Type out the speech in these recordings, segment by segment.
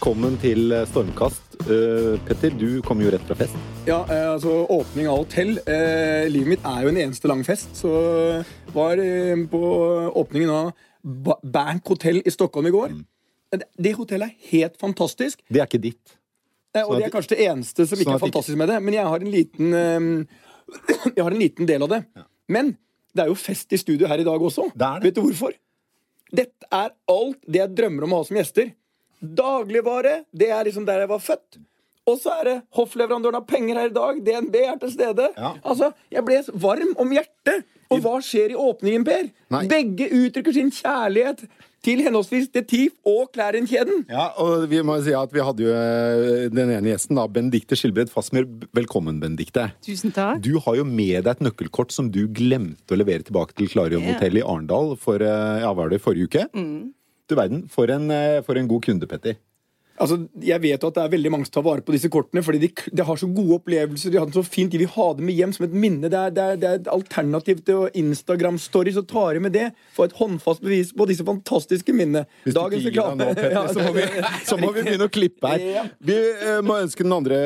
velkommen til Stormkast. Uh, Petter, du kommer jo rett fra fest. Ja, uh, altså åpning av hotell. Uh, livet mitt er jo en eneste lang fest. Så var eh, på åpningen av Ba Bank hotell i Stockholm i går. Det, det hotellet er helt fantastisk. Det er ikke ditt. Eh, og Sånn det er kanskje det eneste som ikke sånn er fantastisk ikke- med det. Men jeg har en liten eh, Jeg har en liten del av det. Men det er jo fest i studio her i dag også. Det er det. Vet du hvorfor? Dette er alt det jeg drømmer om å ha som gjester. Dagligvare, det er liksom der jeg var født. Og så er det hoffleverandøren av penger her i dag. DNB er til stede. Ja. Altså, Jeg ble varm om hjertet. Og hva skjer i åpningen, Per? Nei. Begge uttrykker sin kjærlighet til henholdsvis Detif og Klæren-kjeden. Ja, og vi må si at vi hadde jo eh, den ene gjesten, da, Benedikte Skilbred Fasmer. Velkommen, Benedikte. Tusen takk. Du har jo med deg et nøkkelkort som du glemte å levere tilbake til Klarion hotell i Arendal for Ja, ja, var det forrige uke. Du verden, for en, eh, for en god kunde, Petter. Altså, Jeg vet jo at det er veldig mange som tar vare på disse kortene, fordi de, de har så gode opplevelser. De har det så fint, de vil ha det med hjem som et minne. Det er, det er, det er et alternativ til Instagram-stories. Så tar de med det. Få et håndfast bevis på disse fantastiske minnene. Hvis du ikke gir deg nå, Petter, så må, vi, så må vi begynne å klippe her. Vi eh, må ønske den andre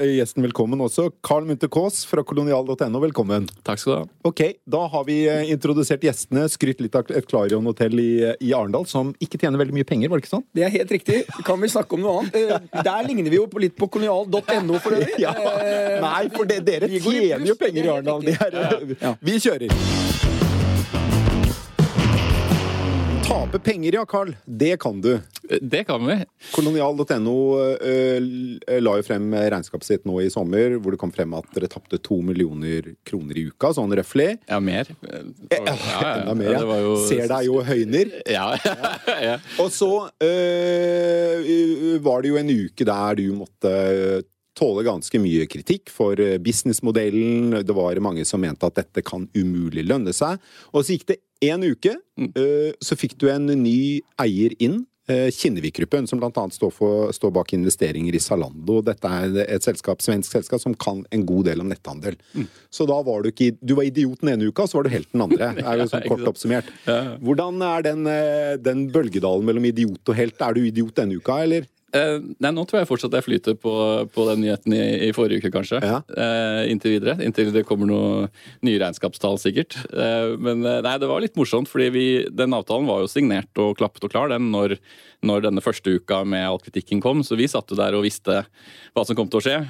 eh, gjesten velkommen også. Carl Munthe Kaas fra kolonial.no. Velkommen. Takk skal du ha. Ok, Da har vi eh, introdusert gjestene. Skrytt litt av et Klarion hotell i, i Arendal, som ikke tjener veldig mye penger, var det ikke sånn? Det er helt riktig. Kan vi snakke om noe annet? Eh, Der ligner vi jo litt på kolonial.no for øvrig. Ja. Eh, Nei, for det, dere tjener jo penger i Arendal. Ja. Vi kjører. Tape penger, ja, Carl. Det kan du. Det kan vi. Kolonial.no øh, la jo frem regnskapet sitt nå i sommer, hvor det kom frem at dere tapte to millioner kroner i uka, sånn røftlig. Ja, mer. Ja, ja, ja. Enda mer, ja. jo- Ser deg jo høyner. Ja, ja. Og så øh, var det jo en uke der du måtte tåle ganske mye kritikk for businessmodellen. Det var mange som mente at dette kan umulig lønne seg. Og så gikk det én uke, øh, så fikk du en ny eier inn. øh, Kinnevik-gruppen, som bl.a. Står, for- står bak investeringer i Zalando. Dette er et selskap, svensk selskap som kan en god del om netthandel. Så da var du ikke Du var idiot den ene uka, så var du helt den andre. er jo sånn kort oppsummert. Hvordan er den, eh, den bølgedalen mellom idiot og helt? Er du idiot denne uka, eller? Eh, nei, nå tror jeg fortsatt jeg flyter på, på den nyheten i, i forrige uke, kanskje. Ja. Uh, inntil videre. Inntil det kommer noe nye regnskapstall, sikkert. Uh, men nei, det var litt morsomt, fordi vi, den avtalen var jo signert og klappet og klar den når, når denne første uka med all kritikken kom. Så vi satt jo der og visste hva som kom til å skje.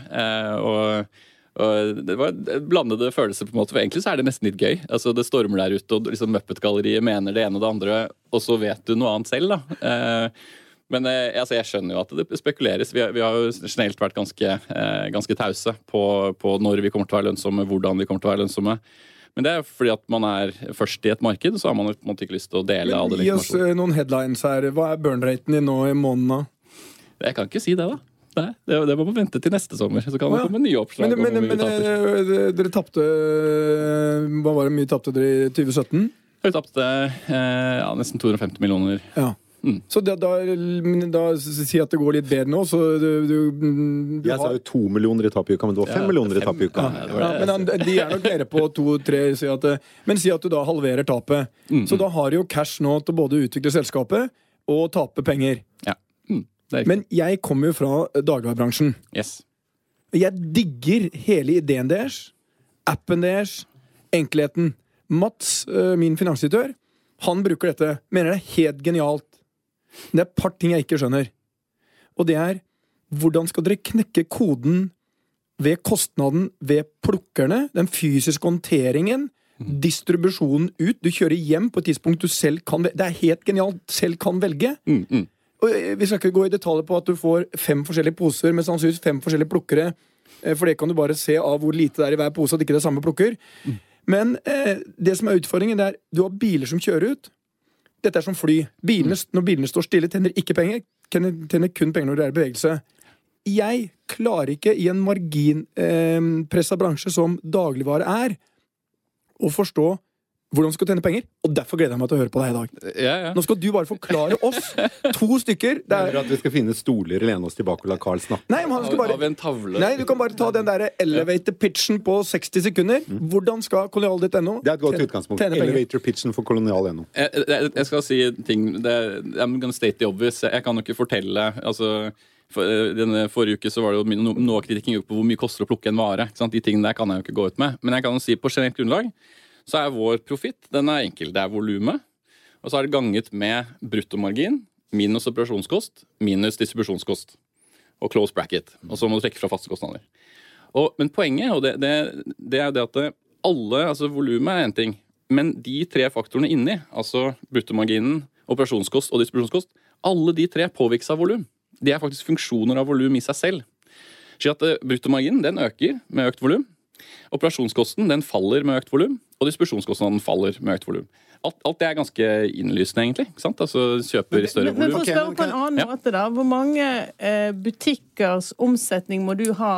Og og det var blandede følelser, på en måte, for egentlig så er det nesten litt gøy. Altså Det stormer der ute, og liksom Muppet-galleriet mener det ene og det andre, og så vet du noe annet selv, da. Eh, men eh, altså, jeg skjønner jo at det spekuleres. Vi har, vi har jo generelt vært ganske, eh, ganske tause på, på når vi kommer til å være lønnsomme, hvordan vi kommer til å være lønnsomme. Men det er fordi at man er først i et marked, så har man ikke lyst til å dele all den Gi oss eh, noen headlines her. Hva er burn-raten din nå i måneden? da? Jeg kan ikke si det, da. Nei, det, det må man vente til neste sommer, så kan det ja. komme nye oppslag. Men, men, men eh, dere tapte Hva var det mye tapte dere i 2017? Vi tapte eh, ja, nesten 250 millioner. Ja. Mm. Så da, da, da si at det går litt bedre nå, så du, du, du Jeg sa jo to millioner i tap i uka, men det var fem Ja, millioner i tap i uka. Ja, ja, men han, De er nok nede på to-tre. Si men si at du da halverer tapet. Mm. Så da har du jo cash nå til både å utvikle selskapet og tape penger. Ja. Mm. Men jeg kommer jo fra dagligvarebransjen. yes. Jeg digger hele ideen deres, appen deres, enkelheten. Mats, øh, min finansdirektør, han bruker dette. Mener det er helt genialt. Men det er et par ting jeg ikke skjønner. Og det er hvordan skal dere knekke koden ved kostnaden ved plukkerne, den fysiske håndteringen, distribusjonen ut. Du kjører hjem på et tidspunkt du selv kan velge. Det er helt genialt. Selv kan velge. Mm, mm. Og eh, Vi skal ikke gå i detaljer på at du får fem forskjellige poser med sannsynligvis fem forskjellige plukkere. eh, For det kan du bare se av hvor lite det er i hver pose, at det ikke er samme plukker. Men eh, det som er utfordringen, det er du har biler som kjører ut. Dette er som fly. Bilene, Når bilene står stille, tjener ikke penger. Tjener kun penger når det er i bevegelse. Jeg klarer ikke i en marginpressa bransje som dagligvare er, å forstå hvordan du skal tjene penger. Og derfor gleder jeg meg til å høre på deg i dag. Ja, ja. Nå skal du bare forklare oss, to stykker det er, at vi skal finne stoler lene oss tilbake og la Carl snakke? Nei, men han skal bare en tavle? Nei, du kan bare ta den der elevator pitchen på 60 sekunder. Hvordan skal kolonial.no Det er et godt utgangspunkt. Elevator pitchen for kolonial.no. Jeg, jeg, jeg skal si ting det, I'm gonna state the obvious. Jeg kan jo ikke fortelle altså, For, eh, denne forrige uke så var det jo noe kritikken på hvor mye koster å plukke en vare. Ikke sant? De tingene der kan jeg jo ikke gå ut med. Men jeg kan jo si på generelt grunnlag så er vår profitt den er enkel. Det er volumet. Og så er det ganget med bruttomargin minus operasjonskost minus distribusjonskost. Og close bracket. Og så må du trekke fra faste kostnader. Og, men poenget og det, det, det er jo det at alle, altså volumet er én ting, men de tre faktorene inni, altså bruttomarginen, operasjonskost og distribusjonskost, alle de tre påvirkes av volum. De er faktisk funksjoner av volum i seg selv. Så at eh, Bruttomarginen den øker med økt volum. Operasjonskosten den faller med økt volum, og distribusjonskostnaden faller med økt volum. Alt, alt det er ganske innlysende, egentlig. ikke sant? Altså Kjøper i større Men, men for å spørre på en annen måte, da. Hvor mange eh, butikkers omsetning må du ha?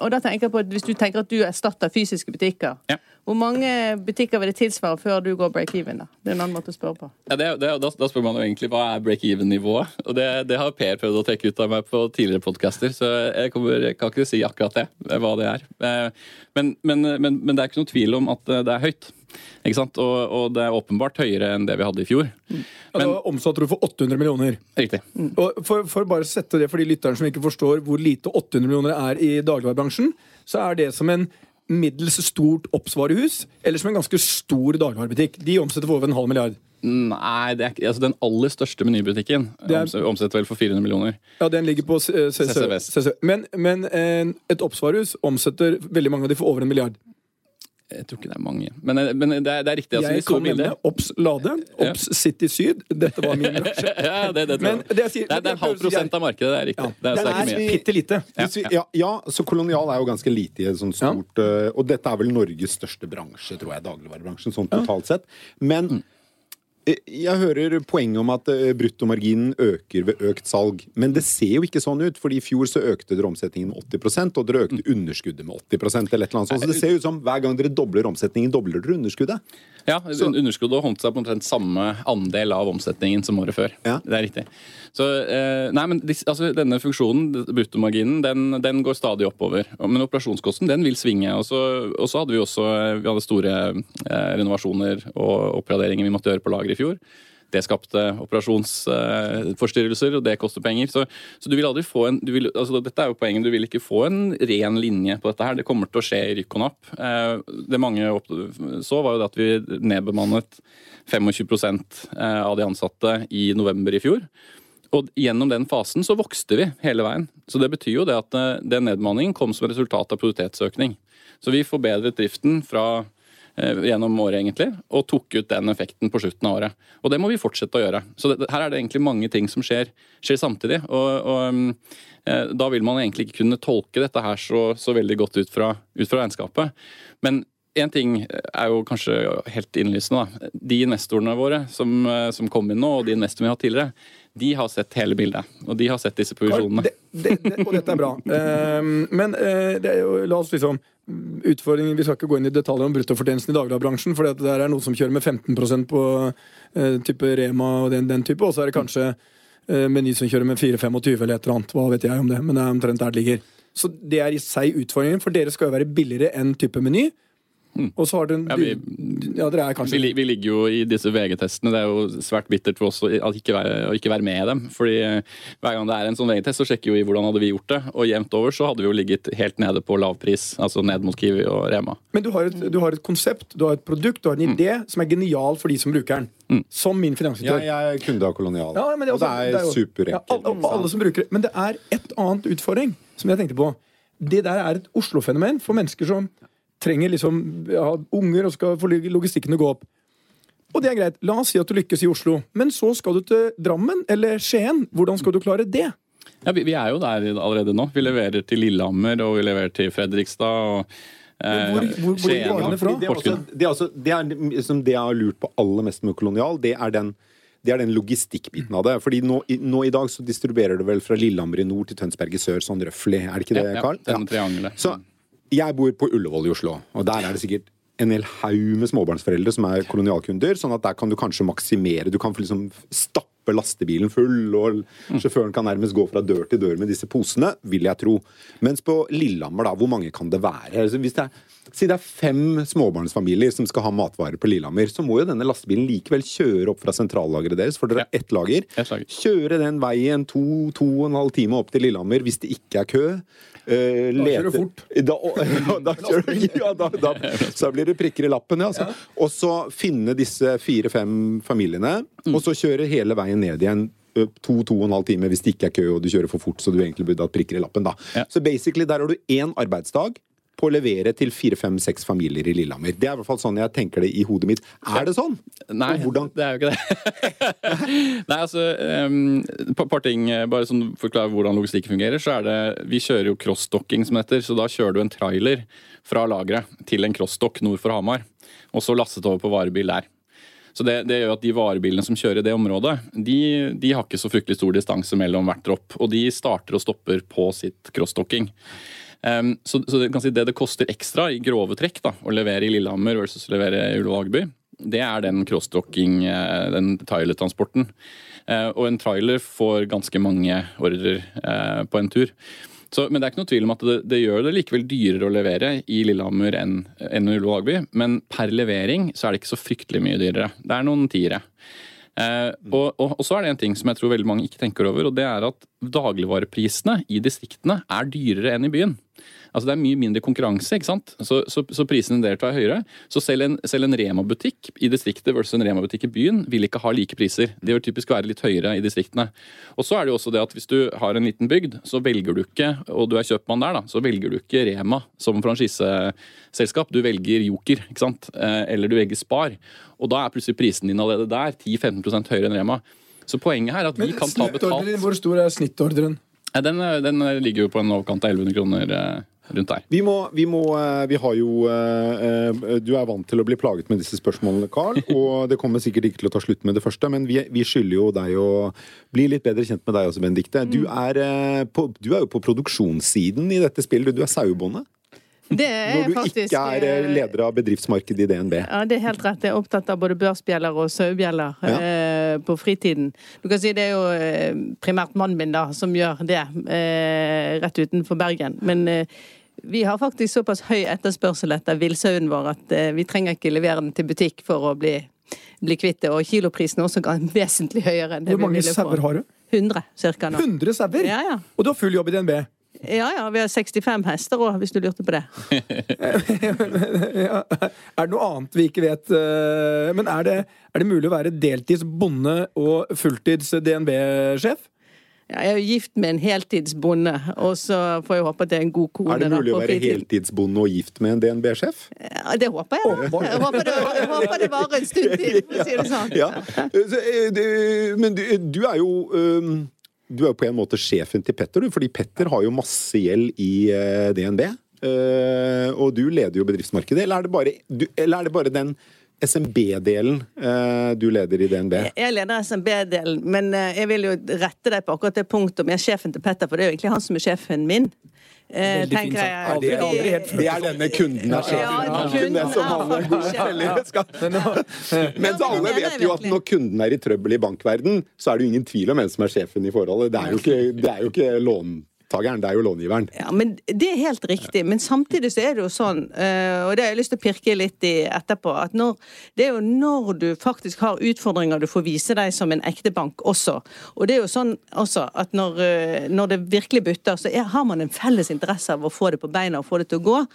Og da tenker jeg på at Hvis du tenker at du erstatter fysiske butikker, Ja. hvor mange butikker vil det tilsvare før du går break-even? da? Det er en annen måte å spørre på. Ja, det, det, da, da spør man jo egentlig hva er break-even-nivået. Og det, det har Per prøvd å trekke ut av meg på tidligere podcaster, så jeg, kommer, jeg kan ikke si akkurat det, hva det er. Eh, Men, men, men, men det er ikke noen tvil om at det er høyt. Ikke sant? Og, og det er åpenbart høyere enn det vi hadde i fjor. Altså, omsatte du for 800 millioner. Riktig. Og for, for bare å sette det for de lytterne som ikke forstår hvor lite 800 millioner er i dagligvarebransjen, så er det som en middels stort oppsvarehus eller som en ganske stor dagligvarebutikk. De omsetter for over en halv milliard. Nei, det er altså den aller største menybutikken er- omsetter vel for 400 millioner. Ja, den ligger på CC. Men, men eh, et oppsvarehus omsetter veldig mange av de for over en milliard. Jeg tror ikke det er mange. Men, men det, er, det er riktig. Altså, Jeg kan nevne. Obs Lade, Obs City Syd. Dette var min bransje. Ja, det, det, Men det jeg sier- det, er, det er en halv prosent av markedet, det er riktig. Ja. Det er, er Det er bitte lite. Hvis vi, ja, ja, så kolonial er jo ganske lite i et sånt stort eh, Og dette er vel Norges største bransje, tror jeg, dagligvarebransjen, sånn totalt sett. Men eh, jeg hører poenget om at eh, bruttomarginen øker ved økt salg. Men det ser jo ikke sånn ut, fordi i fjor så økte dere omsetningen med 80 og dere økte underskuddet med 80 eller et eller annet sånt. Så det ser ut som hver gang dere dobler omsetningen, dobler dere underskuddet. Ja, så. Underskuddet holdt seg på omtrent samme andel av omsetningen som året før. Ja. Det er riktig. Så, eh, nei, men altså, Denne funksjonen, bruttomarginen, den, den går stadig oppover. Men operasjonskosten den vil svinge. Og så, hadde vi også vi hadde store eh, renovasjoner og oppgraderinger vi måtte gjøre på lager i fjor. Det skapte operasjonsforstyrrelser, og det koster penger. Så, så du vil aldri få en vil, altså Dette er jo poenget, du vil ikke få en ren linje på dette her. Det kommer til å skje i rykk og napp. Eh, Det mange så, var jo det at vi nedbemannet 25 eh, av de ansatte i november i fjor. Og gjennom den fasen så vokste vi hele veien. Så det betyr jo det at eh, den nedbemanningen kom som resultat av produktivitetsøkning. Så vi forbedret driften fra gjennom året, egentlig, og tok ut den effekten på slutten av året. Og det må vi fortsette å gjøre. Så det, her er det egentlig mange ting som skjer, skjer samtidig. Og, og mm, eh, da vil man egentlig ikke kunne tolke dette her så, så veldig godt ut fra, ut fra regnskapet. Men én ting er jo kanskje helt innlysende. da. De investorene våre som, eh, som kom inn nå, og de investorene vi har hatt tidligere, de har sett hele bildet. Og de har sett disse provisjonene. Det, det, det, og dette er bra. Ehm, men eh, det jo, la oss liksom Utfordringen, Vi skal ikke gå inn i detaljer om bruttofortjenesten i dagligvarebransjen, for det der er noe som kjører med 15% på eh, type Rema og den, den type, og så er det kanskje Meny som kjører med 4-25 eller et eller annet. Hva vet jeg om det, men det er omtrent der det ligger. Så det er i seg utfordringen, for dere skal jo være billigere enn type Meny. Og så har dere en Ja, vi- Ja, dere er kanskje Vi, vi ligger jo i disse VG-testene. Det er jo svært bittert for oss å ikke være, å ikke være med i dem. Fordi eh, hver gang det er en sånn VG-test, så sjekker vi i hvordan hadde vi gjort det. Og jevnt over så hadde vi jo ligget helt nede på lavpris. Altså ned mot Kiwi og Rema. Men du har, et, du har et konsept, du har et produkt, du har en idé som er genial for de som bruker den. Som min Ja, jeg er kunde av Kolonial. Ja, det også, og det er, er, superenkelt. Ja, alle, alle som bruker det. Men det er et annet utfordring som jeg tenkte på. Det der er et Oslo-fenomen for mennesker som trenger liksom ja, unger og skal få logistikken til å gå opp. Og det er greit. La oss si at du lykkes i Oslo, men så skal du til Drammen eller Skien. Hvordan skal du klare det? Ja, vi, vi er jo der allerede nå. Vi leverer til Lillehammer, og vi leverer til Fredrikstad. og eh, Hvor- hvor- hvor Skien går varene fra? Det er, også, det, er også, det, er, liksom det jeg har lurt på aller mest med Kolonial, det er den det er den logistikkbiten av det. Fordi nå, i- nå i dag så distribuerer du vel fra Lillehammer i nord til Tønsberg i sør, sånn røftlig. Er det ikke det, Ja, ja, triangelet. Så jeg bor på Ullevål i Oslo, og der er det sikkert en hel haug med småbarnsforeldre som er kolonialkunder, sånn at der kan du kanskje maksimere. Du kan liksom stappe lastebilen full, og sjåføren kan nærmest gå fra dør til dør med disse posene, vil jeg tro. Mens på Lillehammer, da, hvor mange kan det være? Altså, hvis det er Si det er fem småbarnsfamilier som skal ha matvarer på Lillehammer, så må jo denne lastebilen likevel kjøre opp fra sentrallageret deres, for dere har ett lager. Kjøre den veien to, to og en halv time opp til Lillehammer hvis det ikke er kø. Uh, Da kjører du fort. Da, ja, da, kjører, du- ja, da, da, så blir det prikker i lappen, ja. Altså. Og så finne disse fire-fem familiene, Mm. og så kjøre hele veien ned igjen. To, to og en halv time hvis det ikke er kø og du kjører for fort, så du egentlig burde hatt prikker i lappen. da. Ja. Så basically, der har du én arbeidsdag på å levere til fire-fem-seks familier i Lillehammer. Det er i hvert fall sånn jeg tenker det i hodet mitt. Er det sånn? Nei, det er jo ikke det. Nei, altså um, par ting, eh, bare sånn forklare hvordan logistikk fungerer. så er det, Vi kjører jo crossdocking, som det heter. Så da kjører du en trailer fra lageret til en crossdock nord for Hamar. Og så lastet over på varebil der. Så det, det gjør at de varebilene som kjører i det området, de, de har ikke så fryktelig stor distanse mellom hvert dropp. Og de starter og stopper på sitt crossdocking. Um, så, så det, kan si det det koster ekstra i grove trekk da, å levere i Lillehammer versus å levere i Ullevål det er den crossdocking, eh, den trailertransporten. Eh, Og en trailer får ganske mange ordrer eh, på en tur. Så, men det er ikke noe tvil om at det, det gjør det likevel dyrere å levere i Lillehammer enn enn i Ullevål Men per levering så er det ikke så fryktelig mye dyrere. Det er noen tiere. Eh, og, og, og så er det en ting som jeg tror veldig mange ikke tenker over, og det er at dagligvareprisene i distriktene er dyrere enn i byen. Altså Det er mye mindre konkurranse, ikke sant? Så, så, så prisene der er høyere. Så selv en, selv en Rema-butikk i distriktet versus en Rema-butikk i byen vil ikke ha like priser. De vil typisk være litt høyere i distriktene. Og så er det jo også det at hvis du har en liten bygd, så velger du ikke, og du er kjøpmann der, da, så velger du ikke Rema som franchiseselskap. Du velger Joker, ikke sant? Eh, Eller du velger Spar. Og da er plutselig prisen din allerede der 10-15% høyere enn Rema. Så poenget her er at vi Men kan ta betalt. hvor stor er snittordren? Den, den ligger jo på en overkant av 1100 kroner eh, rundt der. Vi må, vi må eh, Vi har jo eh, eh, Du er vant til å bli plaget med disse spørsmålene, Carl. Og det kommer sikkert ikke til å ta slutt med det første, men vi, vi skylder jo deg å bli litt bedre kjent med deg også, Benedicte. Du, er, eh, på- du er jo på produksjonssiden i dette spillet. Du er sauebonde. Det er Når du faktisk ikke er eh, leder av bedriftsmarkedet i DNB. Ja, det er helt rett. Jeg er opptatt av både børsbjeller og sauebjeller Ja. eh, på fritiden. Du kan si Det er jo eh, primært mannen min da, som gjør det, eh, rett utenfor Bergen. Men eh, vi har faktisk såpass høy etterspørsel etter villsauen vår at eh, vi trenger ikke levere den til butikk for å bli, bli kvitt det. Og kiloprisen er også vesentlig høyere enn det Hvor vi mange ville få. sauer har du? 100 cirka nå. 100 sauer? Ja, ja. Og du har full jobb i DNB? Ja, ja. Vi har 65 hester òg, hvis du lurte på det. Ja. Er det noe annet vi ikke vet? eh, Men er det, er det mulig å være deltids bonde og fulltids DNB-sjef? Ja, jeg er jo gift med en heltidsbonde, og så får jeg håpe at det er en god kone. Er det da, mulig å være heltidsbonde og gift med en DNB-sjef? Ja, det håper jeg. da. Jeg håper det, jeg håper det varer en stund til, for å si det sånn. Ja. Så, eh, Men du, du er jo um, Du er jo på en måte sjefen til Petter, du, fordi Petter har jo masse gjeld i eh, DNB. Eh, og du leder jo bedriftsmarkedet. Eller er det bare, du, eller er det bare den SMB-delen eh, du leder i DNB? Jeg leder SMB-delen, men eh, jeg vil jo rette deg på akkurat det punktet om jeg er sjefen til Petter, for det er jo egentlig han som er sjefen min. Eh, tenker jeg. Fordi- aldri helt Det er denne kunden er sjefen. Ja, kunden er som er alle gode skal. Mens alle vet jo at når kunden er i trøbbel i bankverden, så er det jo ingen tvil om hvem som er sjefen i forholdet. Det er jo ikke, det er jo ikke låntakeren, det er jo långiveren. Ja, men Det er helt riktig. Men samtidig så er det jo sånn, eh, og det har jeg lyst til å pirke litt i etterpå, at når, det er jo når du faktisk har utfordringer du får vise deg som en ekte bank også. Og det er jo sånn også at når, eh, når det virkelig butter, så er, har man en felles interesse av å få det på beina og få det til å gå.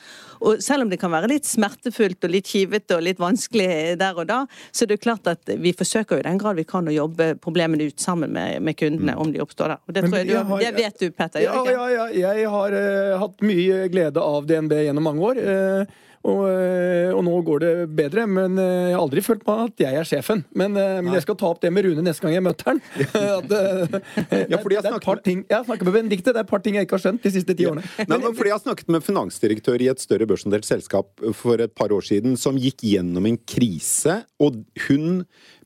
Og selv om det kan være litt smertefullt og litt kivete og litt vanskelig der og da, så er det jo klart at vi forsøker jo i den grad vi kan å jobbe problemene ut sammen med, med kundene om de oppstår der. Og det, Men tror jeg du, har- det vet du, Petter. Ja? Ja, ja. Jeg har uh, hatt mye glede av DNB gjennom mange år. Uh, og, eh, og nå går det bedre, men jeg har aldri følt meg at jeg er sjefen. Men, men jeg skal ta opp det med Rune neste gang jeg møter han. At, Ja, det er et par ting, jeg har snakket med Benedicte, det er et par ting jeg ikke har skjønt de siste ti årene. Nei, men fordi Jeg har snakket med finansdirektør i et større børsnotert selskap for et par år siden, som gikk gjennom en krise, og hun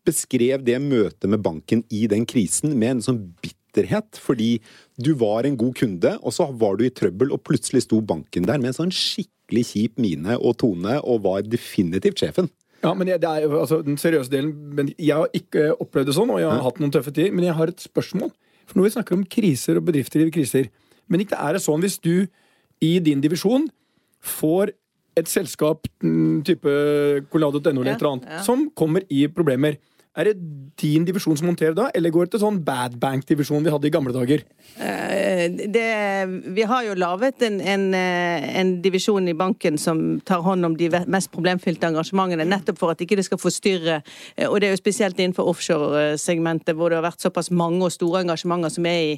beskrev det møtet med banken i den krisen med en sånn bitterhet. Fordi du var en god kunde, og så var du i trøbbel, og plutselig sto banken der med en sånn skikkelig kjip mine og tone, og var definitivt sjefen. Ja, men jeg, det er jo altså den seriøse delen men Jeg har ikke opplevd det sånn, og jeg har hatt noen tøffe tider. Men jeg har et spørsmål. For når vi snakker om kriser og bedrifter i kriser Men ikke er det sånn hvis du i din divisjon får et selskap mm, type Colado.no eller Ja, et eller annet, ja. som kommer i problemer. Er det din divisjon som monterer da, eller går det til sånn bad bank-divisjon vi hadde i gamle dager? Eh, det, vi har jo laget en, en, en divisjon i banken som tar hånd om de mest problemfylte engasjementene, nettopp for at ikke det skal forstyrre. Og det er jo spesielt innenfor offshore-segmentet, hvor det har vært såpass mange og store engasjementer som er i,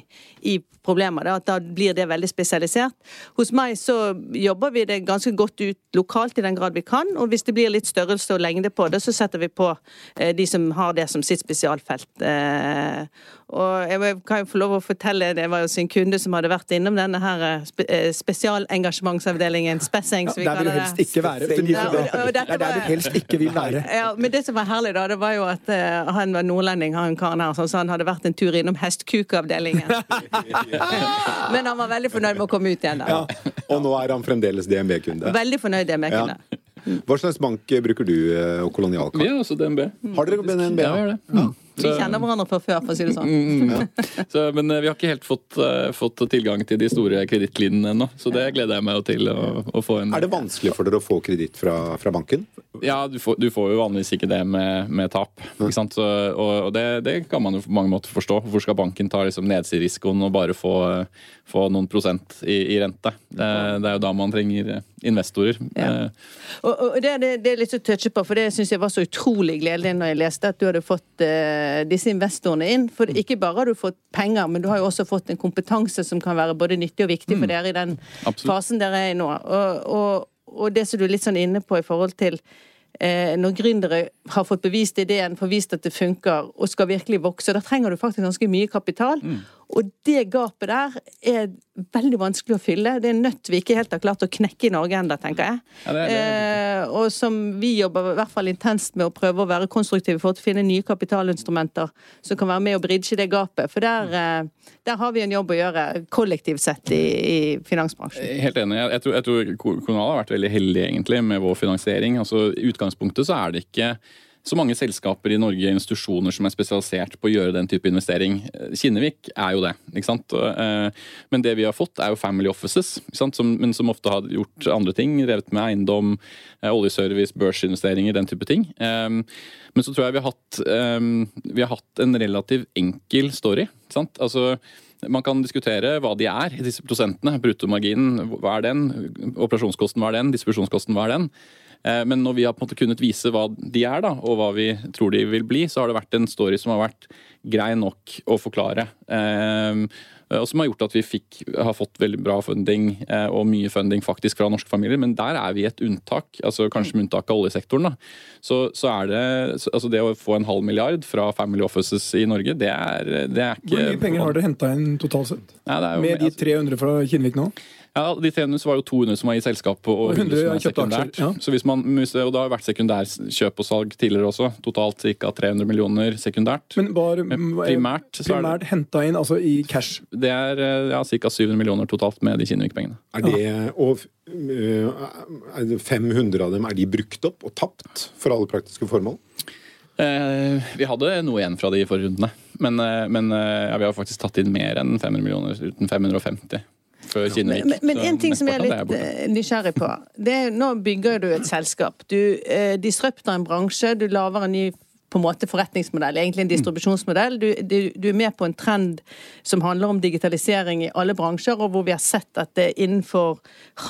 i problemer. Da, at da blir det veldig spesialisert. Hos meg så jobber vi det ganske godt ut lokalt i den grad vi kan, og hvis det blir litt størrelse og lengde på det, så setter vi på eh, de som har det som sitt spesialfelt. Eh, Og jeg kan jo få lov å fortelle, det var jo sin kunde som hadde vært innom denne her eh, spe, eh, spesialengasjementsavdelingen, Spesseng, som vi Der vil du helst ikke være. De Ja, som, og- og det er der du helst ikke vil være. Ja, men det som var herlig, da, det var jo at uh, han var nordlending, han karen her, så han hadde vært en tur innom hestkukavdelingen. men han var veldig fornøyd med å komme ut igjen, da. Ja. Og nå er han fremdeles DNB-kunde. Veldig fornøyd DNB-kunde. Ja. Hva slags bank bruker du eh, og Vi kolonialkart? har også DNB. Har dere DNB? Ja, vi har det. Vi kjenner hverandre fra før, for å si det sånn. Mm, Så, men eh, vi har ikke helt fått, eh, fått tilgang til de store kredittlinjene ennå, så det gleder jeg meg jo til å, å få en Er det vanskelig for dere å få kreditt fra, fra banken? Ja, du får, du får jo vanligvis ikke det med, med tap. Ikke sant? Så, og og det, det kan man jo på mange måter forstå. Hvorfor skal banken ta liksom nedsiderisikoen og bare få, få noen prosent i, i rente? Det, det er jo da man trenger investorer. Ja. Eh, Og, og det, det, det er litt å touche på, for det syns jeg var så utrolig gledelig når jeg leste at du hadde fått uh, disse investorene inn. For ikke bare har du fått penger, men du har jo også fått en kompetanse som kan være både nyttig og viktig for dere i den Absolutt. fasen dere er i nå. Og, og, og det som du er litt sånn inne på i forhold til eh, når gründere har fått bevist ideen, får vist at det funker, og skal virkelig vokse, da trenger du faktisk ganske mye kapital. Og det gapet der er veldig vanskelig å fylle. Det er en nøtt vi ikke helt har klart å knekke i Norge ennå, tenker jeg. Ja, det er- det er Eh, og som vi jobber i hvert fall intenst med å prøve å være konstruktive for å finne nye kapitalinstrumenter som kan være med å bridge det gapet. For der, eh, der har vi en jobb å gjøre kollektivt sett i, i finansbransjen. Helt enig. Jeg, tror, jeg tror Kommunal har vært veldig heldig egentlig med vår finansiering. Altså, I utgangspunktet så er det ikke så mange selskaper i Norge, institusjoner som er spesialisert på å gjøre den type investering. Kinnevik er jo det. ikke sant? Eh, Men det vi har fått, er jo family offices, ikke sant? Som, men som ofte har gjort andre ting. Drevet med eiendom, eh, oljeservice, børsinvesteringer, den type ting. Eh, Men så tror jeg vi har hatt, eh, vi har hatt en relativt enkel story. ikke sant? Altså, man kan diskutere hva de er, disse prosentene. Bruttomarginen, hva er den? Operasjonskosten, hva er den? Distribusjonskosten, hva er den? Eh, Men når vi har på en måte kunnet vise hva de er, da, og hva vi tror de vil bli, så har det vært en story som har vært grei nok å forklare. Eh, Og som har gjort at vi fikk, har fått veldig bra funding, eh, og mye funding faktisk fra norske familier. Men der er vi et unntak, altså kanskje med unntak av oljesektoren. da. Så, så er det altså det å få en halv milliard fra Family Offices i Norge, det er, det er ikke Hvor mye penger har dere henta inn totalt sett? Nei, jo- Med de 300 fra Kinnvik nå? Ja, De 300 var jo 200 som var i selskapet, og Og 100 som 100 er sekundært. ja. Så hvis man, og det har vært sekundærkjøp og salg tidligere også. Totalt ca. 300 millioner sekundært. Men var Men primært primært henta inn altså i cash? det er eh, ja, ca. 700 millioner totalt med de Kinnevik-pengene. Er det, og øh, er det 500 av dem, er de brukt opp og tapt for alle praktiske formål? Eh, vi hadde noe igjen fra de forrige rundene, men, eh, men eh, ja, vi har faktisk tatt inn mer enn 500 millioner, uten 550 før Kinnevik. Men, men en ting som jeg er litt eh, nysgjerrig på det er, Nå bygger du et selskap. Du eh, disrupter en bransje. Du lager en ny på en måte forretningsmodell, egentlig en distribusjonsmodell. Du, du, du er med på en trend som handler om digitalisering i alle bransjer, og hvor vi har sett at det innenfor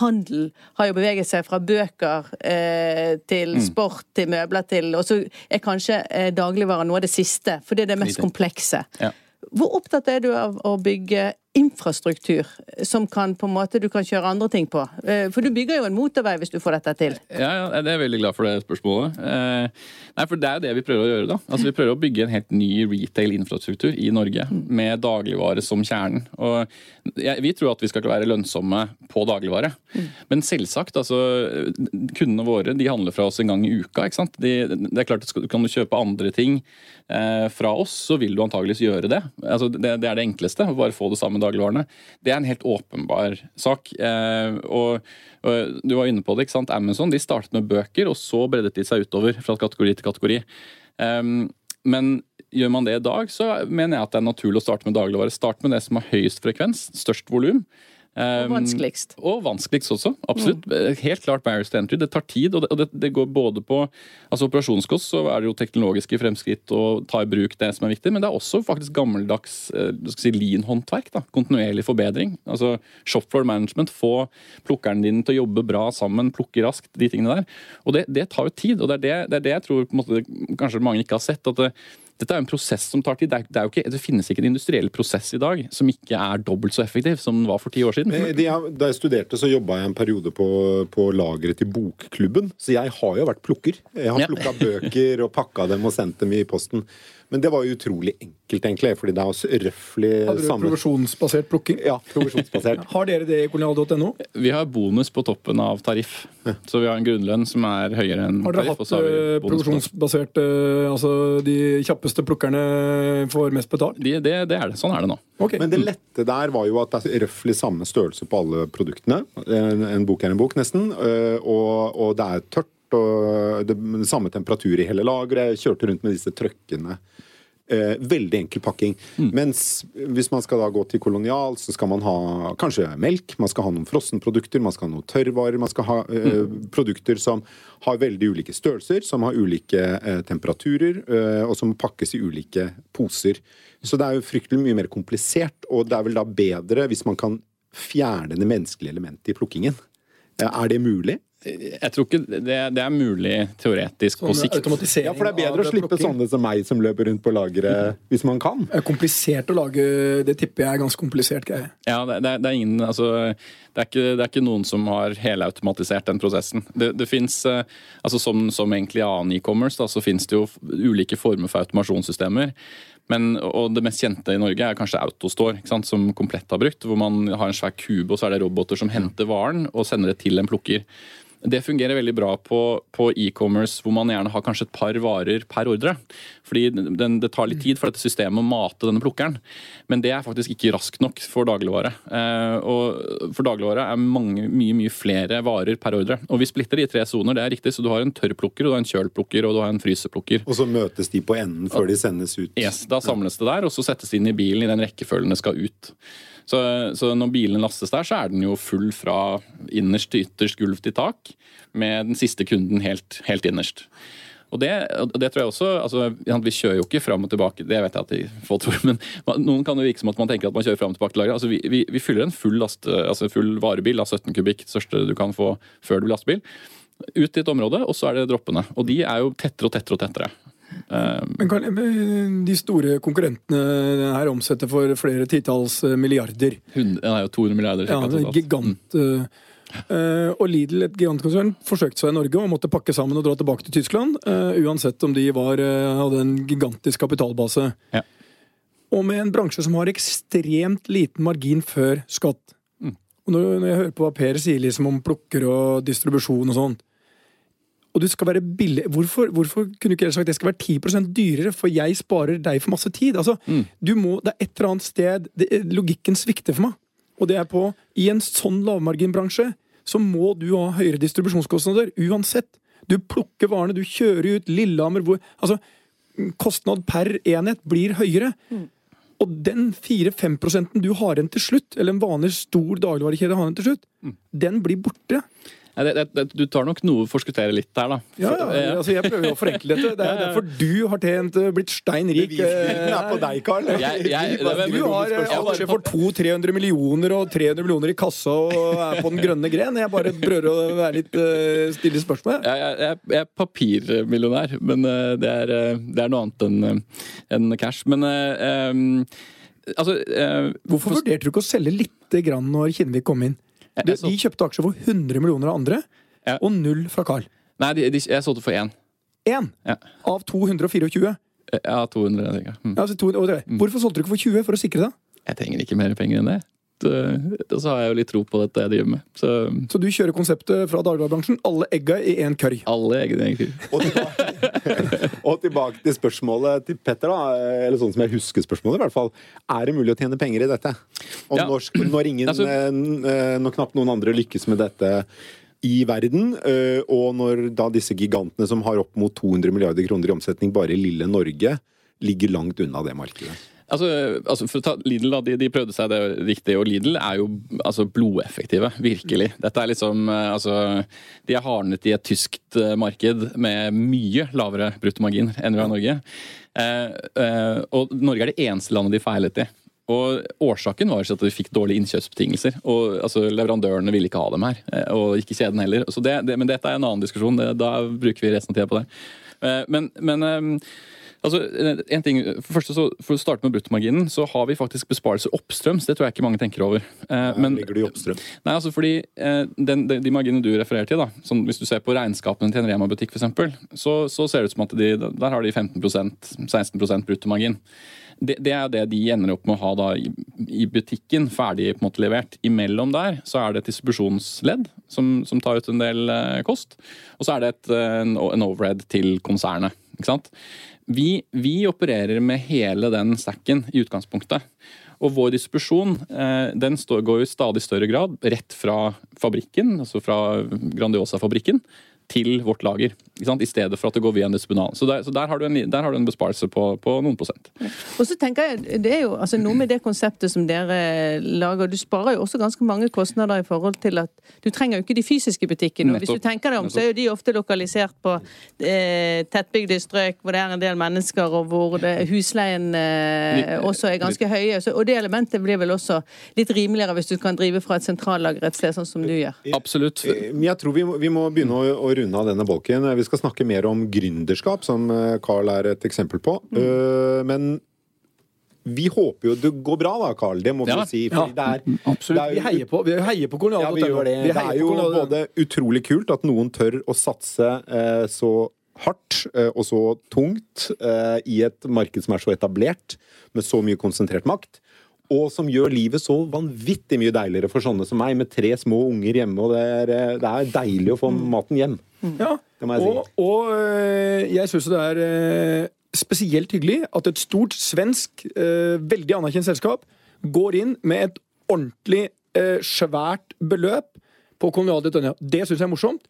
handel har jo beveget seg fra bøker eh, til sport til møbler til Og så er kanskje eh, dagligvare noe av det siste, for det er det mest komplekse. Ja. Hvor opptatt er du av å bygge infrastruktur som kan på en måte du kan kjøre andre ting på? Eh, For du bygger jo en motorvei hvis du får dette til. Ja, ja, det er veldig glad for det spørsmålet. Eh, nei, for Det er jo det vi prøver å gjøre. da. Altså, Vi prøver å bygge en helt ny retail-infrastruktur i Norge, med dagligvare som kjernen. Og Vi tror at vi skal være lønnsomme på dagligvare. Men selvsagt, altså, kundene våre de handler fra oss en gang i uka. ikke sant? De, det er klart at Kan du kjøpe andre ting eh, fra oss, så vil du antageligvis gjøre det. Altså, det. Det er det enkleste. bare få det samme dagligvarene. Det er en helt åpenbar sak. Eh, og, og Du var inne på det. ikke sant? Amazon de startet med bøker, og så breddet de seg utover fra kategori til kategori. Um, men gjør man det i dag, så mener jeg at det er naturlig å starte med dagligvare. Start med det som har høyest frekvens, størst volum. Og vanskeligst. Og vanskeligst også, absolutt. Helt klart barriers to entry. Det tar tid, og det, og det, det går både på altså operasjonskost, så er det jo teknologiske fremskritt å ta i bruk det som er viktig, men det er også faktisk gammeldags eh, si, lean-håndverk. da, Kontinuerlig forbedring. Altså shopfloor management, få plukkeren din til å jobbe bra sammen, plukke raskt, de tingene der. Og det, det tar jo tid, og det er det, det, er det jeg tror måte, kanskje mange ikke har sett. at det, dette er jo en prosess som tar tid. Det, er, det, er ikke, det finnes ikke en industriell prosess i dag som ikke er dobbelt så effektiv som den var for ti år siden. Eh, Da jeg studerte, så jobba jeg en periode på, på lageret til Bokklubben. Så jeg har jo vært plukker. Jeg har Ja. bøker og pakka dem og sendt dem i posten. Men det var jo utrolig enkelt, egentlig, fordi det er også røftlig samme provisjonsbasert plukking? Ja, provisjonsbasert. Har dere det i kolonial.no? Vi har bonus på toppen av tariff. Så vi har en grunnlønn som er høyere enn Har dere tariff. hatt og så har vi eh, toppen. provisjonsbasert eh, Altså de kjappeste plukkerne får mest betalt? De, det, det er det. Sånn er det nå. Okay. Men det lette der var jo at det er røftlig samme størrelse på alle produktene. En, en bok er en bok, nesten. øh, Og, og det er tørt. Og det, det samme temperatur i hele lageret. Kjørte rundt med disse trøkkene. Eh, veldig enkel pakking. Mens hvis man skal da gå til kolonial, så skal man ha kanskje melk, man skal ha noen frossenprodukter, man skal ha noen tørrvarer, man skal ha eh, produkter som har veldig ulike størrelser, som har ulike eh, temperaturer, eh, og som pakkes i ulike poser. Så det er jo fryktelig mye mer komplisert, og det er vel da bedre hvis man kan fjerne det menneskelige elementet i plukkingen. Er det mulig? Jeg tror ikke det, det er mulig teoretisk på Sånn sikt. Ja, for det er bedre å slippe plukking. sånne som meg som løper rundt på lageret, hvis man kan. Det er komplisert å lage Det tipper jeg er ganske komplisert greie. Ja, det, det, er- det er ingen altså, det, er ikke, det er ikke noen som har helautomatisert den prosessen. Det, det finnes, eh, altså Som, som egentlig annen e-commerce, så finnes det jo ulike former for automasjonssystemer. Men, og Det mest kjente i Norge er kanskje Autostore, som Komplett har brukt. Hvor man har en svær kube, og så er det roboter som henter varen og sender det til en plukker. Det fungerer veldig bra på, på e-commerce, hvor man gjerne har kanskje et par varer per ordre. Fordi den, Det tar litt tid for dette systemet å mate denne plukkeren. Men det er faktisk ikke raskt nok for dagligvare. Eh, og For dagligvare er mange, mye mye flere varer per ordre. Og Vi splitter det i tre soner, det er riktig. Så du har en tørrplukker, du har en kjølplukker og du har en fryseplukker. Og så møtes de på enden før de sendes ut. Yes, Da samles det der, og så settes de inn i bilen i den rekkefølgen det skal ut. Så, så når bilen lastes der, så er den jo full fra innerst til ytterst gulv til tak, med den siste kunden helt, helt innerst. Og det, og det tror jeg også, altså, Vi kjører jo ikke fram og tilbake, det vet jeg at de få tror, men noen kan jo virke som at man tenker at man kjører fram og tilbake til lageret. Altså, vi, vi, vi fyller en full, last, altså full varebil av 17 kubikk, det største du kan få før du blir lastebil, ut til et område, og så er det droppene. Og de er jo tettere og tettere og tettere. Men kan, De store konkurrentene her omsetter for flere titalls eh, milliarder. 100, det er 200 milliarder. Ja, det er gigant. Mm. Uh, og Lidl, et gigantkonsern, forsøkte seg i Norge og måtte pakke sammen og dra tilbake til Tyskland. Uh, uansett om de var, uh, hadde en gigantisk kapitalbase. Ja. Og med en bransje som har ekstremt liten margin før skatt. Mm. Og når, når jeg hører på hva Per sier liksom om plukker og distribusjon og sånn og du skal være billig Hvorfor, hvorfor kunne ikke sagt at det skal være 10% dyrere, for jeg sparer deg for masse tid? Altså, Mm. du må, Det er et eller annet sted det, Logikken svikter for meg. Og det er på I en sånn lavmarginbransje så må du ha høyere distribusjonskostnader uansett. Du plukker varene, du kjører ut Lillehammer hvor Altså, kostnad per enhet blir høyere. Og den 4-5% du har igjen til slutt, eller en vanlig stor dagligvarekjede har igjen til slutt, den blir borte. Nei, det, det, du tar nok noe forskuttere litt der, da. Ja, ja, eh, altså Jeg prøver jo å forenkle dette. Det er derfor du har tjent, eh, blitt stein rik. Bevisbyrden er på deg, Carl. Jeg- jeg- Du har eh, aksjer for 200-300 millioner og 300 millioner i kassa og er på den grønne gren. Jeg bare prøver å være litt stille spørsmål. Jeg, jeg, jeg, er papirmillionær, men eh, det er, eh, det er noe annet enn eh, enn cash. Men eh, em, altså eh, Hvorfor vurderte du ikke å selge lite grann når Kinnevik kom inn? Jeg- De, så- de kjøpte aksjer for 100 millioner av andre, Ja. og null fra Carl. Nei, de, de, jeg solgte for én. Én Ja. av 224. Eh, Ja, 200 cirka. Mm. Ja, altså to, og det- Hvorfor solgte du ikke for 20 for å sikre deg? Jeg trenger ikke mer penger enn det. Det- Og så har jeg jo litt tro på dette jeg driver med. Så Så du kjører konseptet fra dagligvarebransjen. Alle egga i én kørg. alle egne egentlig. Og tilbake, og tilbake til spørsmålet til Petter, da. Eller sånn som jeg husker spørsmålet, i hvert fall. Er det mulig å tjene penger i dette? Og Ja. når, når ingen Altså- eh, eh, Når knapt noen andre lykkes med dette i verden, eh, og når da disse gigantene som har opp mot 200 milliarder kroner i omsetning bare i lille Norge, ligger langt unna det markedet. Altså, altså For å ta Lidl, da. De, de prøvde seg det riktig, og Lidl er jo altså, blodeffektive. Virkelig. Dette er liksom eh, altså, De er hardnet i et tyskt eh, marked med mye lavere bruttomargin enn vi har i Norge. Eh, eh, og Norge er det eneste landet de feilet i. Og Årsaken var at de fikk dårlige innkjøpsbetingelser. og altså, Leverandørene ville ikke ha dem her, eh, og ikke kjeden heller. Det, det, men dette er en annen diskusjon. Da bruker vi resten av tida på det. Men, men Altså, en ting, for, første, så, for å starte med bruttomarginen, så har vi faktisk besparelser oppstrøms. Det tror jeg ikke mange tenker over. Eh, men, ligger du i oppstrøm? Nei, altså fordi eh, den, de, de marginene du refererer til, da, som hvis du ser på regnskapene til en Rema-butikk f.eks., så, så ser det ut som at de, der har de 15% 16% bruttomargin. Det, det, er det de ender opp med å ha da i, i butikken, ferdig på en måte levert. Imellom der så er det et distribusjonsledd som, som tar ut en del eh, kost. Og så er det et, en, en overhead til konsernet. Vi, vi, opererer med hele den stacken i utgangspunktet. Og vår distribusjon eh, den går i stadig større grad rett fra fabrikken, altså fra Grandiosa-fabrikken, til vårt lager. I stedet for at det går via en distribunal. Så, der, så der, har en, der, har du en, besparelse på, på, noen prosent. Og så tenker jeg, Det er jo altså, noe med det konseptet som dere lager. Du sparer jo også ganske mange kostnader i forhold til at du trenger jo ikke de fysiske butikkene. Hvis du tenker deg om, så er jo de ofte lokalisert på eh, tettbygde strøk hvor det er en del mennesker, og hvor det, husleien eh, også er ganske høye. Så, og det elementet blir vel også litt rimeligere hvis du kan drive fra et sentrallager et sted, sånn som du gjør. Absolutt. Eh, jeg tror vi må, vi må begynne å, å runde av denne bolken. Vi skal snakke mer om gründerskap, som eh, Carl er et eksempel på. Mm. Uh, men vi håper jo det går bra, da, Carl. Det må vi ja. si. Ja, det er, absolutt. Det er, vi heier på, vi heier på kolonial. Ja, vi gjør det. det er jo både utrolig kult at noen tør å satse uh, så hardt uh, og så tungt i et marked som er så etablert, med så mye konsentrert makt og som gjør livet så vanvittig mye deiligere for sånne som meg, med tre små unger hjemme. og Det er, eh, det er deilig å få mm. maten hjem. Mm. Ja, jeg si. og, og, eh, jeg syns det er eh, spesielt hyggelig at et stort svensk, veldig anerkjent selskap går inn med et ordentlig svært beløp på Kolonial Detonia. Det syns jeg er morsomt.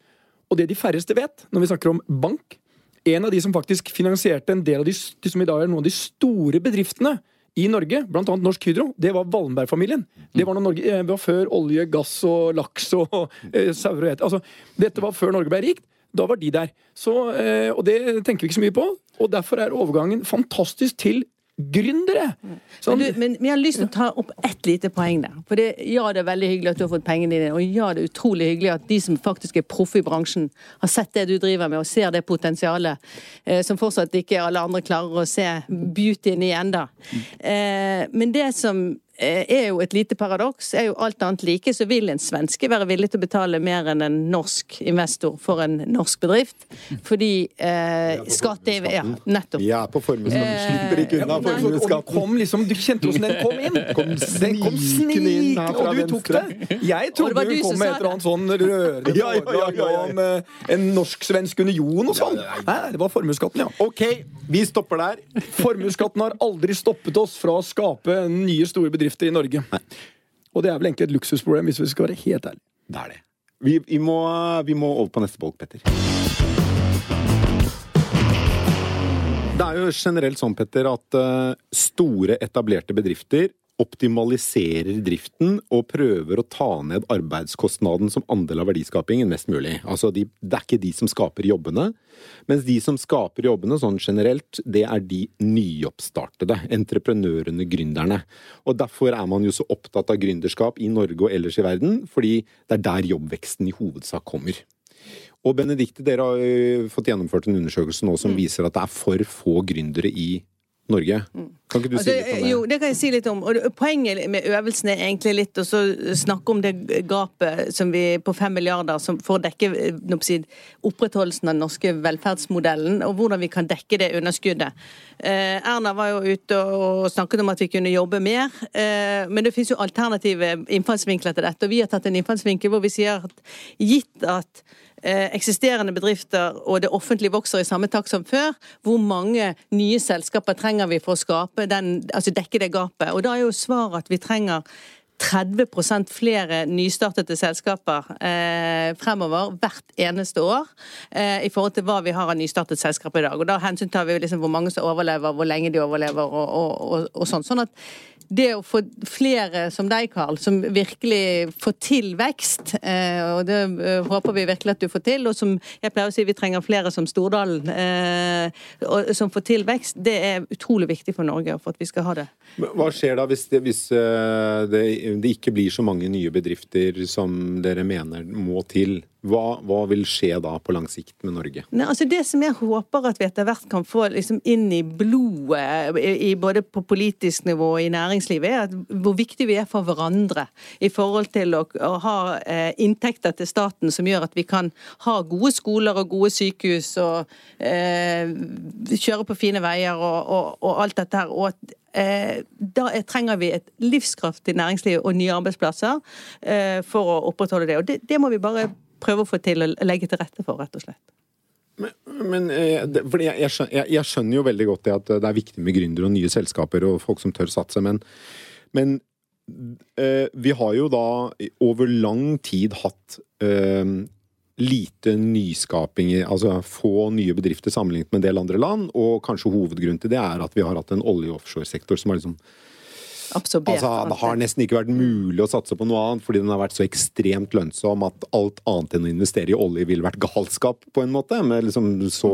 Og det de færreste vet når vi snakker om bank En av de som faktisk finansierte en del av de, de som i dag er noen av de store bedriftene i Norge, annet Norsk Hydro, det var Wallenberg-familien. Det var, Norge, eh, det var før olje, gass og laks og eh, sauer og et. Altså, dette var før Norge ble rikt. Da var de der. Så, eh, og det tenker vi ikke så mye på. Og derfor er overgangen fantastisk til gründere. Som... Men, du, men, vi har lyst til å ta opp ett lite poeng der. For det, Ja, det er veldig hyggelig at du har fått pengene dine, og ja, det er utrolig hyggelig at de som faktisk er proffe i bransjen, har sett det du driver med, og ser det potensialet eh, som fortsatt ikke alle andre klarer å se beautyen i ennå. Eh, men det som er jo et lite paradoks. Er jo alt annet like, så vil en svenske være villig til å betale mer enn en norsk investor for en norsk bedrift. Fordi eh, skatt er Ja, nettopp. Vi er på formuesskatten. Eh, slipper ikke unna formuesskatten. Kom liksom, Du kjente hvordan den kom inn! Kom snikende inn, og du tok det! Jeg trodde hun kom med et eller annet sånn rørende ja, ja, ja, om eh, en norsk-svensk union og sånn. Nei, det var formuesskatten, ja. Ok, vi stopper der. Formuesskatten har aldri stoppet oss fra å skape nye, store bedrifter bedrifter i Norge. Nei. Og det er vel egentlig et luksusproblem, hvis vi skal være helt ærlige. Det er det. Vi, vi, må, vi må, over på neste bolk, Petter. Det er jo generelt sånn, Petter, at uh, store, etablerte bedrifter optimaliserer driften og prøver å ta ned arbeidskostnaden som andel av verdiskapingen mest mulig. Altså, de, Det er ikke de som skaper jobbene, mens de som skaper jobbene sånn generelt, det er de nyoppstartede, entreprenørene, gründerne. Og Derfor er man jo så opptatt av gründerskap i Norge og ellers i verden, fordi det er der jobbveksten i hovedsak kommer. Og Benedicte, dere har fått gjennomført en undersøkelse nå som mm. viser at det er for få gründere i Norge. Mm. Kan ikke du si litt om det? Jo, det kan jeg si litt om. Og poenget med øvelsen er egentlig litt å snakke om det gapet som vi på fem milliarder som for å dekke opprettholdelsen av den norske velferdsmodellen, og hvordan vi kan dekke det underskuddet. Eh, Erna var jo ute og snakket om at vi kunne jobbe mer, eh, men det finnes jo alternative innfallsvinkler til dette. Og vi har tatt en innfallsvinkel hvor vi sier at gitt at Eh, eksisterende bedrifter og det offentlige vokser i samme takt som før, hvor mange nye selskaper trenger vi for å den, altså dekke det gapet? Og da er jo svaret at vi trenger 30% flere nystartede selskaper eh, fremover hvert eneste år eh, i forhold til hva vi har av nystartet selskap i dag. Og Da hensyntar vi liksom hvor mange som overlever, hvor lenge de overlever og, og, og, og sånn. Sånn at det å få flere som deg, Karl, som virkelig får til vekst, eh, og det eh, håper vi virkelig at du får til, og som jeg pleier å si vi trenger flere som Stordalen, eh, som får til vekst, det er utrolig viktig for Norge for at vi skal ha det. Hva skjer da hvis det, hvis det, det ikke blir så mange nye bedrifter som dere mener må til? Hva, hva, vil skje da på lang sikt med Norge? Nei, altså det som jeg håper at vi etter hvert kan få liksom inn i blodet, i, både på politisk nivå og i næringslivet, er at hvor viktig vi er for hverandre i forhold til å, å ha eh, inntekter til staten som gjør at vi kan ha gode skoler og gode sykehus og eh, kjøre på fine veier og, og, og alt dette her. og at eh, da trenger vi et livskraftig næringsliv og nye arbeidsplasser eh, for å opprettholde det. Og det, det må vi bare prøve å få til å legge til rette for, rett og slett. Men, men eh, jeg, jeg, jeg, skjønner jo veldig godt det at det er viktig med gründere og nye selskaper og folk som tør satse, men, men eh, vi har jo da over lang tid hatt eh, lite nyskaping, altså få nye bedrifter sammenlignet med en del andre land, og kanskje hovedgrunnen til det er at vi har hatt en olje- og offshoresektor som har liksom absorbert. Altså, det har nesten ikke vært mulig å satse på noe annet, fordi den har vært så ekstremt lønnsom at alt annet enn å investere i olje ville vært galskap, på en måte. Med liksom så,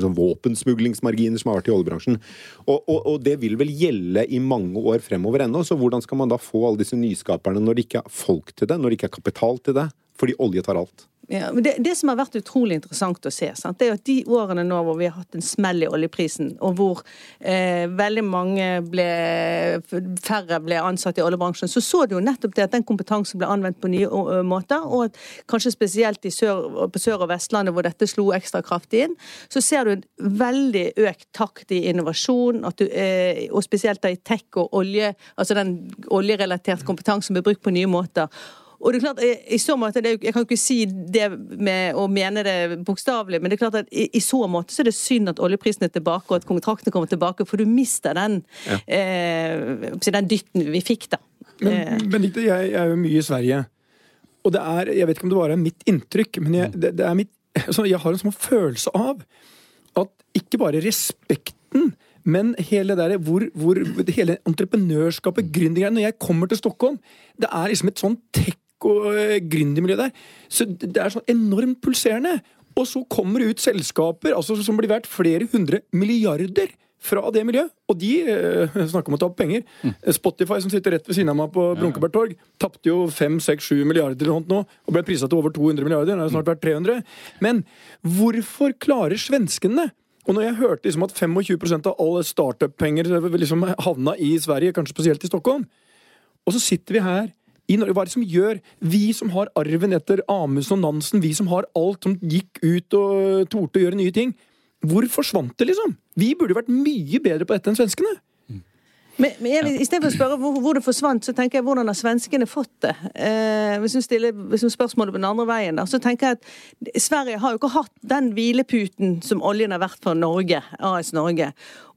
så våpensmuglingsmarginer som har vært i oljebransjen. Og, og, og, det vil vel gjelde i mange år fremover ennå. Så hvordan skal man da få alle disse nyskaperne når det ikke er folk til det, når det ikke er kapital til det? Fordi olje tar alt. Ja, det, det, som har vært utrolig interessant å se, sant? det er at de årene nå hvor vi har hatt en smell i oljeprisen, og hvor eh, veldig mange ble færre ble ansatt i oljebransjen, så så du jo nettopp det at den kompetansen ble anvendt på nye måter, og at kanskje spesielt sør, på Sør- og Vestlandet hvor dette slo ekstra kraftig inn, så ser du en veldig økt takt i innovasjon, du, eh, og spesielt da i tech og olje, altså den oljerelaterte kompetansen blir brukt på nye måter. Og det er klart, i så måte, Jeg kan ikke si det med å mene det bokstavelig, men det er klart at i, i, så måte så er det synd at oljeprisen er tilbake og at kontraktene kommer tilbake, for du mister den, ja. eh, den dytten vi fikk, da. Men eh. Benedikte, jeg, jeg er jo mye i Sverige. Og det er, jeg vet ikke om det bare er mitt inntrykk, men jeg, det, det er mitt, altså jeg har en sånn følelse av at ikke bare respekten men hele, det der, hvor, hvor, hele entreprenørskapet, gründergreiene Når jeg kommer til Stockholm, det er liksom et sånn tech og uh, gründermiljø der. Så det er sånn enormt pulserende. Og så kommer det ut selskaper altså, som blir verdt flere hundre milliarder fra det miljøet. Og de eh, snakker om å ta opp penger. Mm. Spotify, som sitter rett ved siden av meg på Brunkeberg torg, tapte jo 5-6-7 milliarder eller noe nå, og ble prisa til over 200 milliarder. Det har snart vært 300. Men hvorfor klarer svenskene og når jeg hørte liksom at 25% av alle startup-penger liksom havna i Sverige, kanskje spesielt i Stockholm, og så sitter vi her i Norge. Hva er det som gjør Vi som har arven etter Amundsen og Nansen, vi som har alt som gikk ut og torde å gjøre nye ting, hvor forsvant det, liksom? Vi burde vært mye bedre på dette enn svenskene. Men, men jeg, I stedet for å spørre hvor, hvor, det forsvant, så tenker jeg hvordan har svenskene fått det? Eh, hvis hun stiller hvis spørsmålet på den andre veien, da, så tenker jeg at Sverige har jo ikke hatt den hvileputen som oljen har vært for Norge, AS Norge.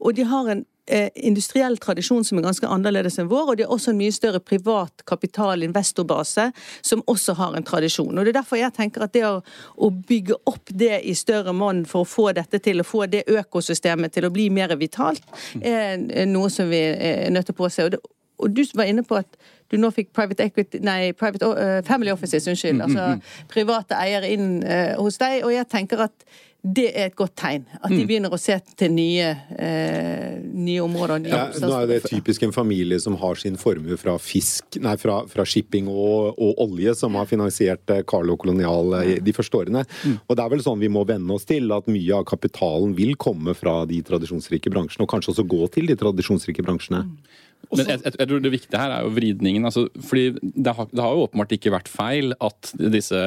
Og de har en industriell tradisjon som er ganske annerledes enn vår, og de har også en mye større privat kapital-investorbase som også har en tradisjon. Og Det er derfor jeg tenker at det å, å bygge opp det i større monn for å få dette til, å få det økosystemet til å bli mer vitalt, er noe som vi er nødt til å påse. Og, det, og du var inne på at du nå fikk private equity, nei, private, uh, family offices, unnskyld, mm, mm, altså mm. private eiere inn uh, hos deg. Og jeg tenker at det er et godt tegn. At de mm. begynner å se til nye, eh, nye områder. Nye ja, nå er det typisk en familie som har sin formue fra fra, fra shipping og, og, olje, som har finansiert eh, Carlo Kolonial eh, de første årene. Mm. Og det er vel sånn vi må venne oss til, at mye av kapitalen vil komme fra de tradisjonsrike bransjene, og kanskje også gå til de tradisjonsrike bransjene. Mm. Men jeg, jeg, tror det viktige her er jo vridningen. Altså, fordi det har, det har, jo åpenbart ikke vært feil at disse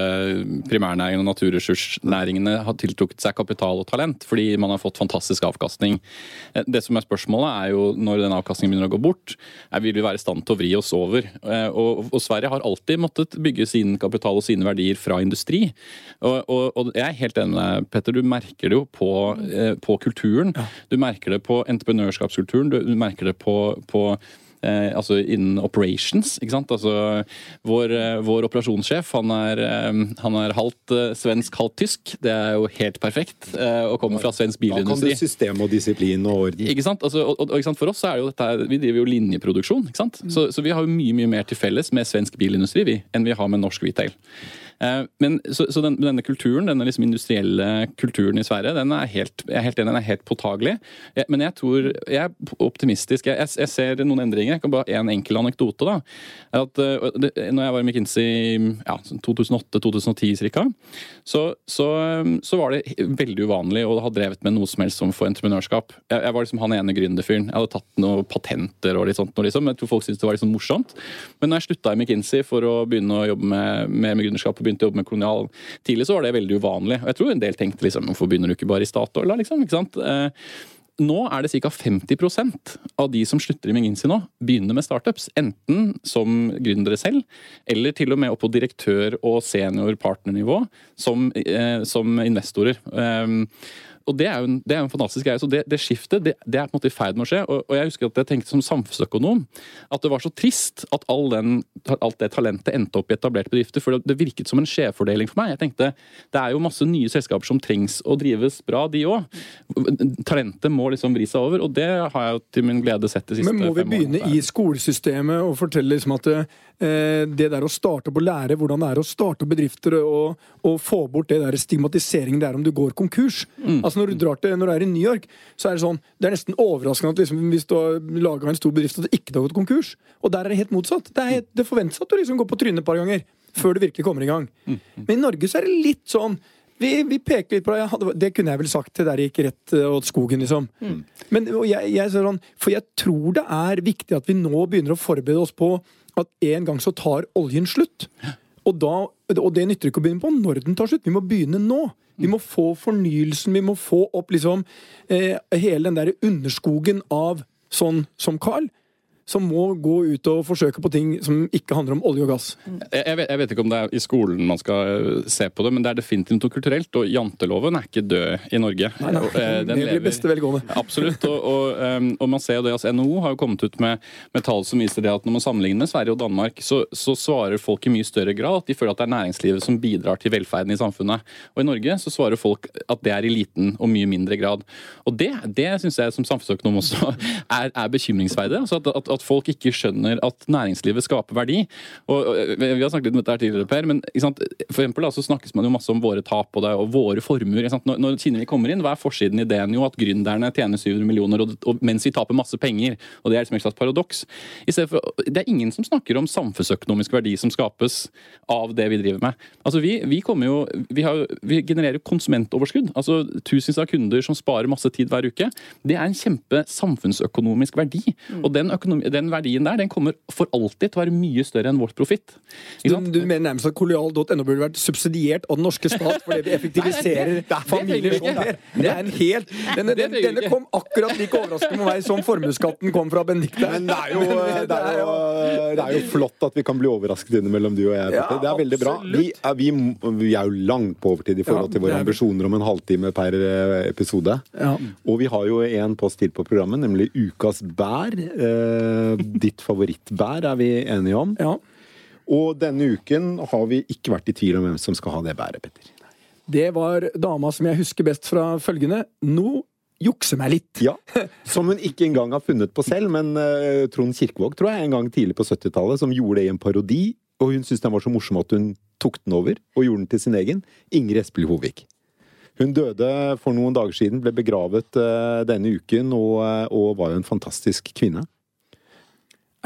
primærnæringene og naturressursnæringene har tiltrukket seg kapital og talent, fordi man har fått fantastisk avkastning. Eh, det som er spørsmålet er jo når den avkastningen begynner å gå bort, er vil vi være i stand til å vri oss over. Eh, og, og Sverige har alltid måttet bygge sin kapital og sine verdier fra industri. Og, og, og jeg er helt enig med deg, Petter. Du merker det jo på, eh, på kulturen. Du merker det på entreprenørskapskulturen. Du merker det på, på eh, altså innen operations. ikke sant? Altså Vår, eh, vår operasjonssjef han er, eh, han er halvt eh, svensk, halvt tysk. Det er jo helt perfekt. eh, Og kommer fra svensk Da kan du bilindustri. system og disiplin og orden. Ikke sant? Altså, og, og, ikke sant? For oss så er jo dette, vi driver jo linjeproduksjon. ikke sant? Så, så vi har jo mye mye mer til felles med svensk bilindustri vi, enn vi har med norsk retail. Eh, men så, så den, denne kulturen, denne liksom industrielle kulturen i Sverige, den er helt, jeg er helt enig, den er helt påtagelig. Men jeg tror, jeg er optimistisk. Jeg, jeg, ser noen endringer. Jeg kan bare En enkel anekdote. da, at eh, det, når jeg var i McKinsey ja, 2008-2010 ca., så, så, så var det veldig uvanlig å ha drevet med noe som helst som for entreprenørskap. Jeg, jeg var liksom han ene gründerfyren. Jeg hadde tatt noen patenter og litt sånt. Og Liksom. Jeg tror folk syntes det var litt sånn morsomt. Men når jeg slutta i McKinsey for å begynne å jobbe med, med, med gründerskap begynte å jobbe med kolonial tidlig, så var det veldig uvanlig. Og jeg tror en del tenkte liksom hvorfor begynner du ikke bare i Statoil, da? Liksom, ikke sant? Eh, nå er det ca. 50% av de som slutter i McGinsey nå, begynner med startups. Enten som gründere selv, eller til og med opp på direktør- og senior-partnernivå som, eh, som investorer. Um, og det er jo en, det er en fantastisk greie. Så det, det skiftet det, det er på en måte i ferd med å skje. Og, og jeg husker at jeg tenkte som samfunnsøkonom at det var så trist at all den, alt det talentet endte opp i etablerte bedrifter. For det, det virket som en skjevfordeling for meg. Jeg tenkte det er jo masse nye selskaper som trengs å drives bra, de òg. Talentet må liksom vri seg over, og det har jeg jo til min glede sett de siste Men må vi begynne årene. i skolesystemet og fortelle liksom at eh, det der å starte opp og lære hvordan det er å starte opp bedrifter og, og få bort det der stigmatiseringen det er om du går konkurs. Altså Når du drar til, når du er i New York, så er det sånn Det er nesten overraskende at liksom, hvis du har laga en stor bedrift at det ikke har gått konkurs. Og der er det helt motsatt. Det, er helt, det forventes at du liksom går på trynet et par ganger før du virkelig kommer i gang. Men i Norge så er det litt sånn vi, vi peker litt på det. Hadde, det kunne jeg vel sagt til der det gikk rett eh, åt skogen, liksom. Men og jeg, jeg, sånn, For jeg tror det er viktig at vi nå begynner å forberede oss på at en gang så tar oljen slutt. Og, da, og det nytter ikke å begynne på når den tar slutt. Vi må begynne nå. Vi må få fornyelsen, vi må få opp liksom eh, hele den der underskogen av sånn som Carl. Som må gå ut og forsøke på ting som ikke handler om olje og gass. Jeg, vet, jeg vet ikke om det er i skolen man skal eh, se på det, men det er definitivt noe kulturelt. Og janteloven er ikke død i Norge. Nei, nei, den eh, den blir lever- beste velgående. Absolutt. Og, og, um, og man ser jo det, altså NHO har jo kommet ut med, med tall som viser det at når man sammenligner med Sverige og Danmark, så, så svarer folk i mye større grad at de føler at det er næringslivet som bidrar til velferden i samfunnet. Og i Norge så svarer folk at det er i liten og mye mindre grad. Og det, det syns jeg som samfunnsøkonom også er, er bekymringsverdig. Altså at, at, at folk ikke skjønner at næringslivet skaper verdi. Og, og Vi har snakket litt om dette her tidligere, Per, men for eksempel da, så snakkes man jo masse om våre tap og, det, og våre formuer. Når, når Kinnevik kommer inn, hva er forsiden i ideen? Jo, at gründerne tjener 700 millioner og, og, mens vi taper masse penger. Og Det er liksom et slags paradoks. For, det er ingen som snakker om samfunnsøkonomisk verdi som skapes av det vi driver med. Altså Vi, vi, kommer jo, vi, har, vi genererer jo konsumentoverskudd. altså Tusenvis av kunder som sparer masse tid hver uke. Det er en kjempe samfunnsøkonomisk verdi. Og den, økonomi, den verdien der den kommer for alltid til å være mye større enn vårt profitt. Du, du mener nærmest at kolonial.no burde vært subsidiert av den norske stat fordi vi effektiviserer Nei, det- det familier sånn her? Det er en helt Denne, den, denne kom akkurat like overraskende på meg som formuesskatten kom fra Benedicte. Men det er, jo, det, er jo, det er jo flott at vi kan bli overrasket innimellom, du og jeg. Ja, det er veldig bra. Vi er, vi, vi er jo langt på overtid i forhold til våre er ambisjoner om en halvtime per eh, episode. Ja. Og vi har jo en post til på programmet, nemlig Ukas bær. Eh, ditt favorittbær er vi enige om. ja. Og denne uken har vi ikke vært i tvil om hvem som skal ha det bæret, Petter. Det var dama som jeg husker best fra følgende. Nå jukse meg litt. Ja, Som hun ikke engang har funnet på selv, men uh, Trond Kirkevåg tror jeg en gang tidlig på 70-tallet som gjorde det i en parodi. Og hun syntes den var så morsom at hun tok den over og gjorde den til sin egen. Ingrid Espelid Hovig. Hun døde for noen dager siden, ble begravet uh, denne uken og, uh, og var jo en fantastisk kvinne.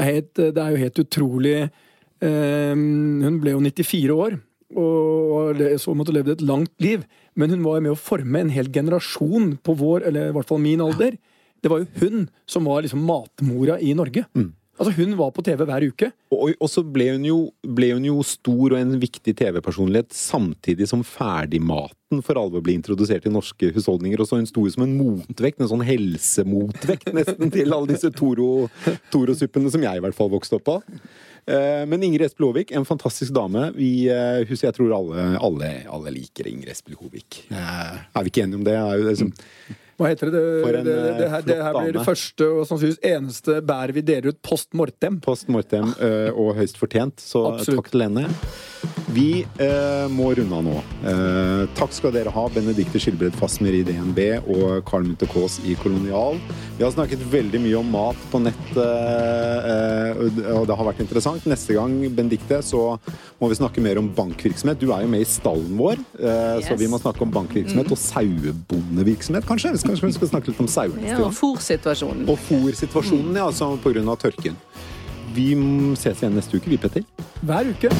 Helt, det er jo helt utrolig eh, Hun ble jo 94 år, og så måtte levd et langt liv. Men hun var med å forme en hel generasjon på vår, eller i hvert fall min alder. Det var jo hun som var liksom matmora i Norge. Altså Hun var på TV hver uke. Og, og så ble hun, jo, ble hun jo stor og en viktig TV-personlighet samtidig som ferdigmaten for alvor ble introdusert i norske husholdninger. Og så hun sto som en motvekt, en sånn helsemotvekt nesten til alle disse Toro-suppene Toro som jeg i hvert fall vokste opp på. Eh, men Ingrid Espelid Håvik, en fantastisk dame. Vi, eh, husker, jeg tror alle, alle, alle liker Ingrid Espelid Håvik. Eh, er vi ikke enige om det? Er jo det som, Hva heter det? Det, en, det, det, her, det her blir det første og sannsynligvis eneste bæret vi deler ut post mortem. Post mortem eh, og høyst fortjent, så Absolutt. takk til henne. Vi eh, må runde av nå. Eh, takk skal dere ha, Benedicte Skilbred Fasmer i DNB og Carl Munthe Kaas i Kolonial. Vi har snakket veldig mye om mat på nett, eh, eh, og det har vært interessant. Neste gang, Benedicte, så må vi snakke mer om bankvirksomhet. Du er jo med i stallen vår, eh, så vi må snakke om bankvirksomhet og sauebondevirksomhet, kanskje? Kanskje vi skal snakke litt om sauene? Ja, og fòrsituasjonen. Og fòrsituasjonen, ja, altså av tørken. Vi ses igjen neste uke, vi, Petter. Hver uke.